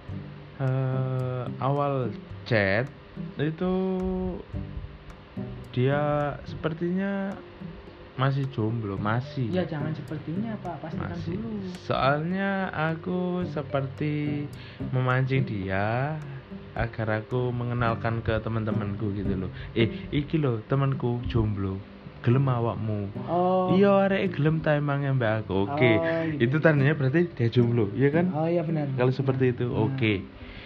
eh awal chat itu dia sepertinya masih jomblo masih.
Ya jangan sepertinya pak. Pastikan
masih.
dulu.
Soalnya aku seperti memancing dia agar aku mengenalkan ke teman-temanku gitu loh. Eh iki loh temanku jomblo. Gelem awakmu.
Oh.
Iya arek gelem ta emangnya mbak? Aku oke.
Oh, gitu.
itu tandanya berarti dia jomblo iya kan?
Oh iya benar.
Kalau seperti itu
Nah,
oke.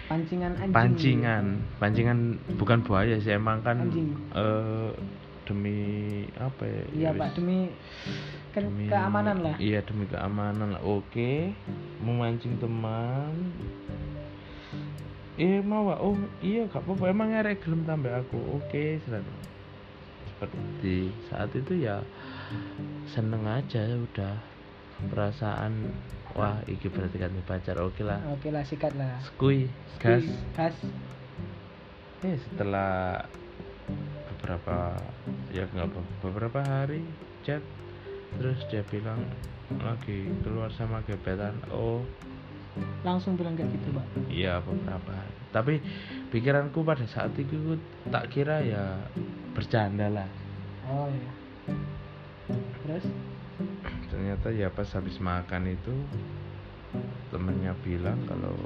Pancingan anjing.
Pancingan. Pancingan bukan buaya sih emang kan
Anjing.
eh, demi apa ya?
Iya
ya
pak demi ke-
demi-
keamanan lah.
Iya demi keamanan lah. Oke memancing teman. Eh mau Wak. oh iya gak apa-apa. Emang arek gelem tambah aku. Oke selalu seperti saat itu ya seneng aja udah. Perasaan wah iki berarti kan pacar. Oke lah.
Oke lah sikat lah.
Skui gas.
gas.
Eh setelah beberapa ya nggak be- beberapa hari chat terus dia bilang lagi keluar sama gebetan oh.
Langsung bilang kayak gitu pak?
Iya beberapa hari. Tapi pikiranku pada saat itu tak kira ya bercanda lah.
Oh iya. Terus?
Ternyata ya pas habis makan itu temennya bilang kalau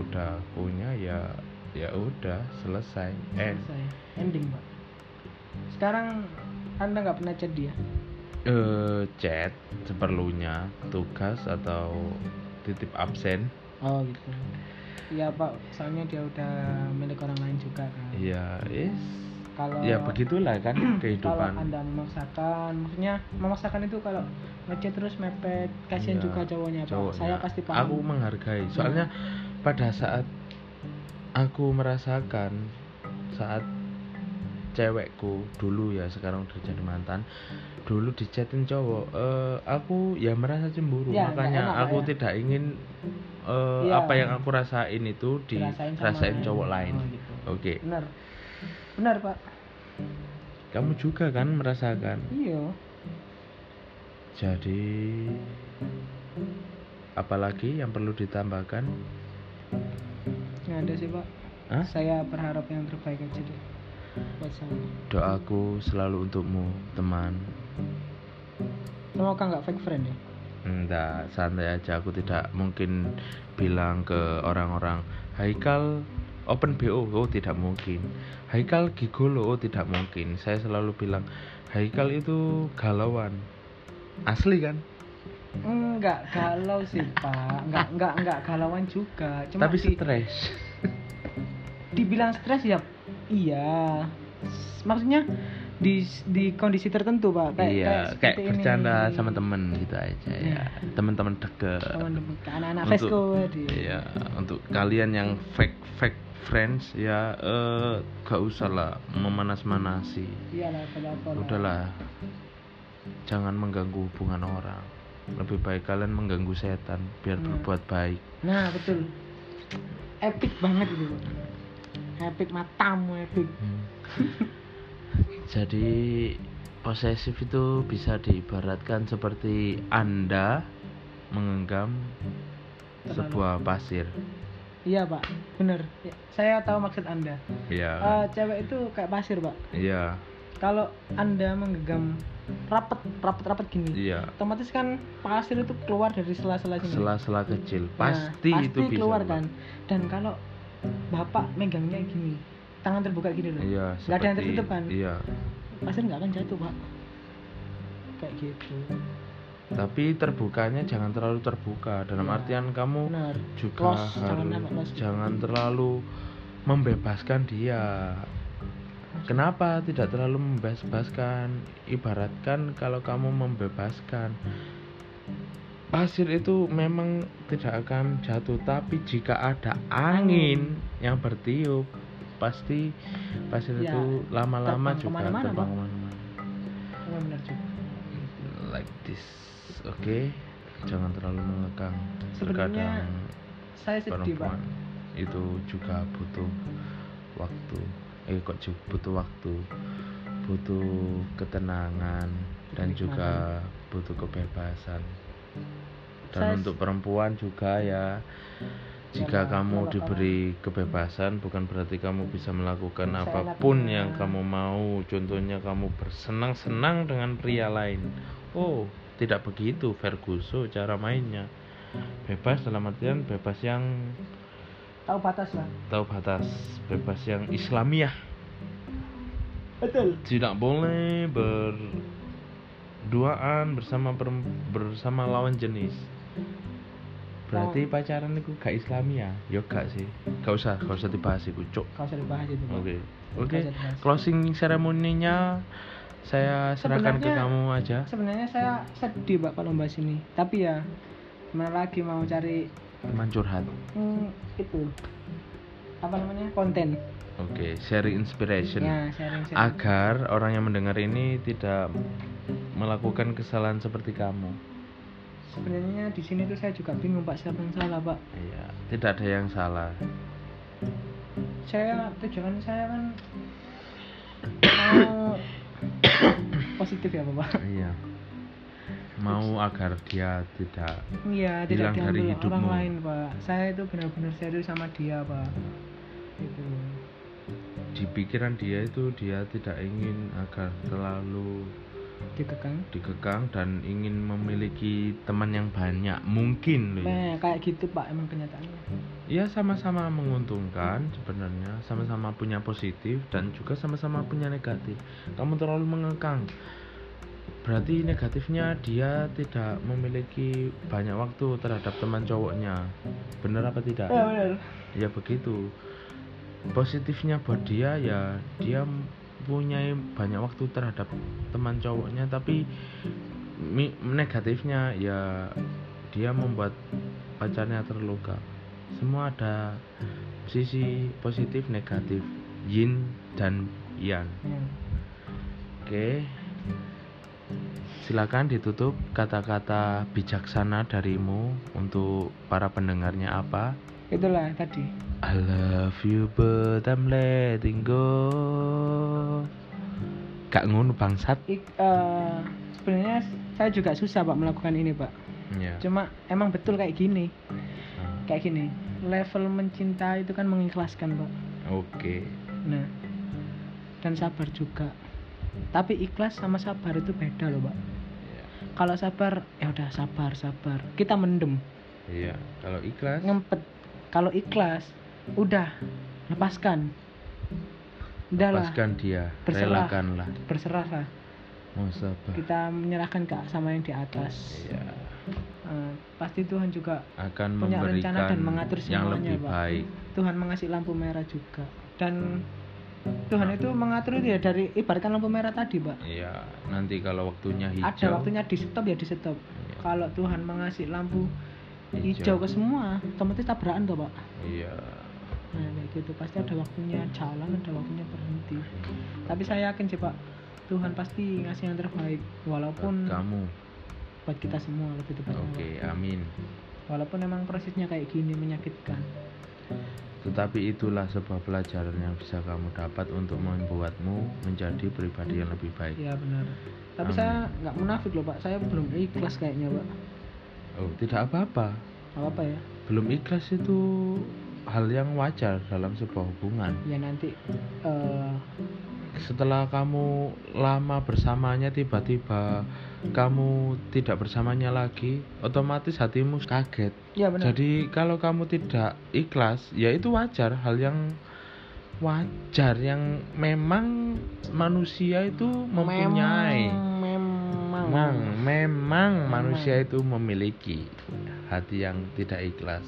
udah punya ya ya udah selesai. Eh
selesai. Ending pak sekarang anda nggak pernah chat dia?
Eh chat seperlunya tugas atau titip absen.
Oh gitu. Iya pak. Soalnya dia udah milik orang lain juga kan.
Iya is.
Kalau
ya begitulah kan [CLEARS THROAT]
kalau
kehidupan.
Anda memaksakan maksudnya memaksakan itu kalau ngechat terus mepet kasihan
Iya,
juga cowoknya pak.
cowoknya.
saya pasti paham.
Aku menghargai. Soalnya pada saat aku merasakan saat cewekku dulu ya sekarang udah jadi mantan dulu dichatin cowok eh, aku ya merasa cemburu
Ya,
makanya
enak,
aku
ya.
tidak ingin eh,
Iya.
apa yang aku rasain itu
Dirasain
dirasain cowok lain.
Oh, gitu.
oke.
Benar. Benar pak.
Kamu juga kan merasakan?
Iya.
Jadi apalagi yang perlu ditambahkan?
Nggak ada sih pak.
Hah?
saya berharap yang terbaik aja deh
doaku selalu untukmu teman
semoga nggak fake friend ya
Enggak, santai aja. Aku tidak mungkin bilang ke orang-orang Haikal open BO, oh tidak mungkin. Haikal gigolo, oh tidak mungkin. Saya selalu bilang Haikal itu galauan. Asli kan?
enggak galau sih pak enggak enggak enggak galauan juga cuma
Tapi
di-
stres.
dibilang stres ya iya maksudnya di di kondisi tertentu pak kayak
iya, kayak
seperti ini.
bercanda sama temen gitu aja ya.
Iya.
Teman-teman deket.
anak-anak di
Iya, untuk kalian yang fake fake friends ya eh gak usah lah memanas-manasi.
iyalah.
Udahlah. Jangan mengganggu hubungan orang. Lebih baik kalian mengganggu setan biar
Hmm.
berbuat baik.
nah betul epic banget itu epic matamu epic
Hmm. [LAUGHS] Jadi posesif itu bisa diibaratkan seperti Anda menggenggam
Terlalu.
sebuah pasir.
iya pak bener Ya, saya tahu maksud anda
Iya.
Eh, cewek itu kayak pasir pak
Iya.
kalau anda menggenggam rapet rapet rapet gini
Iya.
otomatis kan pasir itu keluar dari sela-sela sini
Sela-sela kecil
Nah,
pasti, itu bisa
keluar
Pak.
kan dan kalau bapak megangnya gini tangan terbuka gini loh
Iya,
nggak ada yang
seperti-
tertutup kan
Iya.
pasir nggak akan jatuh pak kayak gitu
Tapi terbukanya jangan terlalu terbuka. Dalam
Iya.
artian kamu
benar
juga
Close, jangan
harus
apa, close.
jangan terlalu membebaskan dia. Kenapa tidak terlalu membebaskan? Ibaratkan kalau kamu membebaskan pasir itu memang tidak akan jatuh, tapi jika ada angin yang bertiup, pasti pasir
Ya,
itu lama-lama juga
ke mana-mana,
terbang
ke
mana-mana.
Benar benar juga
Like this, oke? Jangan terlalu mengekang. Terkadang
saya sedih pak
perempuan itu juga butuh waktu eh kok juga butuh waktu butuh ketenangan dan juga butuh kebebasan dan
Saya-
untuk perempuan juga ya jika kamu diberi kebebasan bukan berarti kamu bisa melakukan
apa
pun yang kamu mau. Contohnya kamu bersenang-senang dengan pria lain. Oh tidak begitu Ferguson cara mainnya. Bebas dalam artian bebas yang
tahu batas lah.
Tahu batas bebas yang Islamiah.
Betul.
Tidak boleh berduaan bersama perem- bersama lawan jenis berarti pacaran itu gak Islamiah ya? Gak sih. Gak usah gak usah dibahas itu cuk.
Kalau usah dibahas itu
oke.
Nggak
oke
dibahas.
closing seremoninya saya serahkan ke kamu aja.
sebenarnya saya sedih pak kalau bahas ini. Tapi ya gimana lagi mau cari
teman curhat.
Hmm, itu. Apa namanya? Konten.
Oke sharing inspiration.
Ya sharing sharing.
Agar orang yang mendengar ini tidak melakukan kesalahan seperti kamu
sebenarnya di sini tuh saya juga bingung pak siapa yang salah pak
Iya, tidak ada yang salah.
saya tujuan saya kan [COUGHS] mau positif ya bapak
Iya. Mau agar dia tidak
iya tidak
Hilang dari
diambil orang
hidupmu.
lain pak saya itu benar-benar serius sama dia pak itu
di pikiran dia itu dia tidak ingin agar terlalu
dikekang
dikekang dan ingin memiliki teman yang banyak mungkin loh ya.
nah kayak gitu pak emang kenyataannya
Ya sama-sama menguntungkan sebenarnya, sama-sama punya positif dan juga sama-sama punya negatif. Kamu terlalu mengekang. Berarti negatifnya dia tidak memiliki banyak waktu terhadap teman cowoknya. Benar apa tidak?
ya benar
Ya begitu. Positifnya buat dia ya dia punya banyak waktu terhadap teman cowoknya tapi negatifnya ya dia membuat pacarnya terluka. Semua ada sisi positif negatif, yin dan yang.
Ya.
Oke. Silakan ditutup kata-kata bijaksana darimu untuk para pendengarnya apa?
Itulah tadi
I love you but I'm letting go. Gak ngono bangsat.
Ik- eh, sebenarnya saya juga susah pak melakukan ini pak
Ya.
cuma emang betul kayak gini
Nah,
kayak gini level mencinta itu kan mengikhlaskan pak
Oke.
nah dan sabar juga tapi ikhlas sama sabar itu beda loh pak
Ya.
kalau sabar ya udah sabar sabar kita mendem
Iya. Kalau ikhlas.
ngempet kalau ikhlas udah lepaskan udahlah
Lepaskan dia.
Berserah.
Relakanlah.
berserah lah
Mau sabar.
kita menyerahkan ke sama yang di atas
Iya.
Eh, pasti Tuhan juga
akan
Punya
memberikan
rencana dan mengatur
yang
semuanya,
lebih
Pak.
baik
Tuhan mengasih lampu merah juga dan Tuhan itu mengatur itu ya dari ibaratkan lampu merah tadi pak
iya nanti kalau waktunya hijau
ada waktunya di stop ya di stop
Iya.
kalau Tuhan mengasih lampu hijau ke semua otomatis tabrakan tuh pak.
Iya.
Nah kayak gitu. Pasti ada waktunya jalan ada waktunya berhenti. Tapi saya yakin sih pak Tuhan pasti ngasih yang terbaik. Walaupun
Buat kamu.
Buat kita semua lebih tepatnya
oke
Pak.
amin.
Walaupun emang prosesnya kayak gini menyakitkan.
Tetapi itulah sebuah pelajaran yang bisa kamu dapat untuk membuatmu menjadi pribadi yang lebih baik.
Ya benar. Tapi
Amin.
saya nggak munafik loh pak. Saya belum ikhlas kayaknya pak
oh tidak apa-apa.
Apa apa ya?
Belum ikhlas itu hal yang wajar dalam sebuah hubungan.
Ya nanti eh
setelah kamu lama bersamanya tiba-tiba kamu tidak bersamanya lagi otomatis hatimu kaget.
Ya benar.
Jadi kalau kamu tidak ikhlas ya itu wajar. Hal yang wajar yang memang manusia itu mempunyai. Memang memang
memang.
manusia itu memiliki hati yang tidak ikhlas.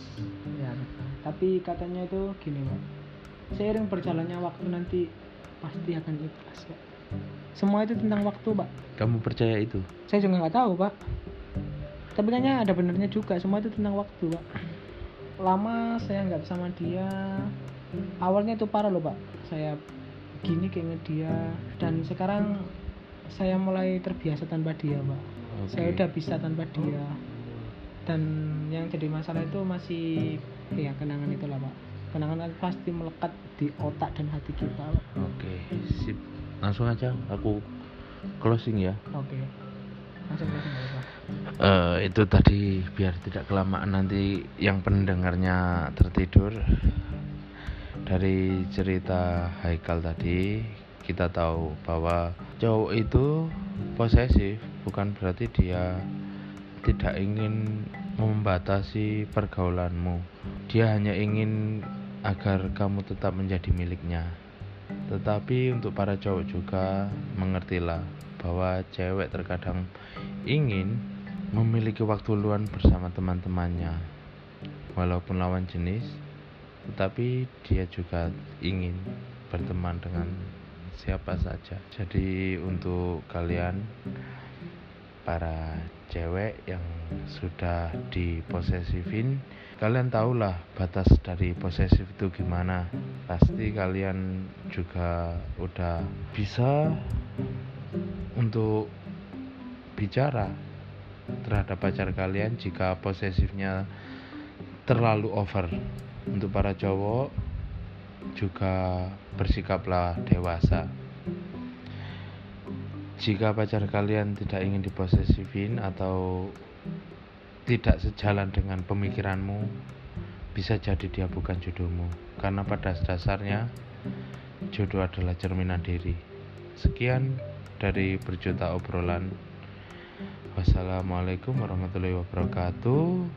Ya betul. tapi katanya itu gini pak seiring berjalannya waktu nanti pasti akan ikhlas pak semua itu tentang waktu pak
kamu percaya itu?
Saya juga nggak tahu pak. Tapi kayaknya ada benernya juga. Semua itu tentang waktu pak lama saya nggak bersama dia. Awalnya itu parah loh pak saya gini kayaknya dia. Dan sekarang saya mulai terbiasa tanpa dia pak
Oke.
saya udah bisa tanpa dia. Dan yang jadi masalah itu masih ya kenangan itulah pak kenangan itu pasti melekat di otak dan hati kita pak
oke sip. Langsung aja aku closing ya.
Oke. Langsung langsung nggak apa
Eh, itu tadi biar tidak kelamaan nanti yang pendengarnya tertidur. Dari cerita Haikal tadi kita tahu bahwa cowok itu posesif bukan berarti dia tidak ingin membatasi pergaulanmu. Dia hanya ingin agar kamu tetap menjadi miliknya. Tetapi untuk para cowok juga mengertilah bahwa cewek terkadang ingin memiliki waktu luang bersama teman-temannya. Walaupun lawan jenis tetapi dia juga ingin berteman dengan siapa saja. Jadi untuk kalian para cewek yang sudah diposesifin kalian tahulah batas dari posesif itu gimana. Pasti kalian juga udah bisa untuk bicara terhadap pacar kalian jika posesifnya terlalu over. Untuk para cowok juga bersikaplah dewasa. Jika pacar kalian tidak ingin diposesifin atau tidak sejalan dengan pemikiranmu bisa jadi dia bukan jodohmu. Karena pada dasarnya jodoh adalah cerminan diri. Sekian dari berjuta obrolan. Wassalamualaikum warahmatullahi wabarakatuh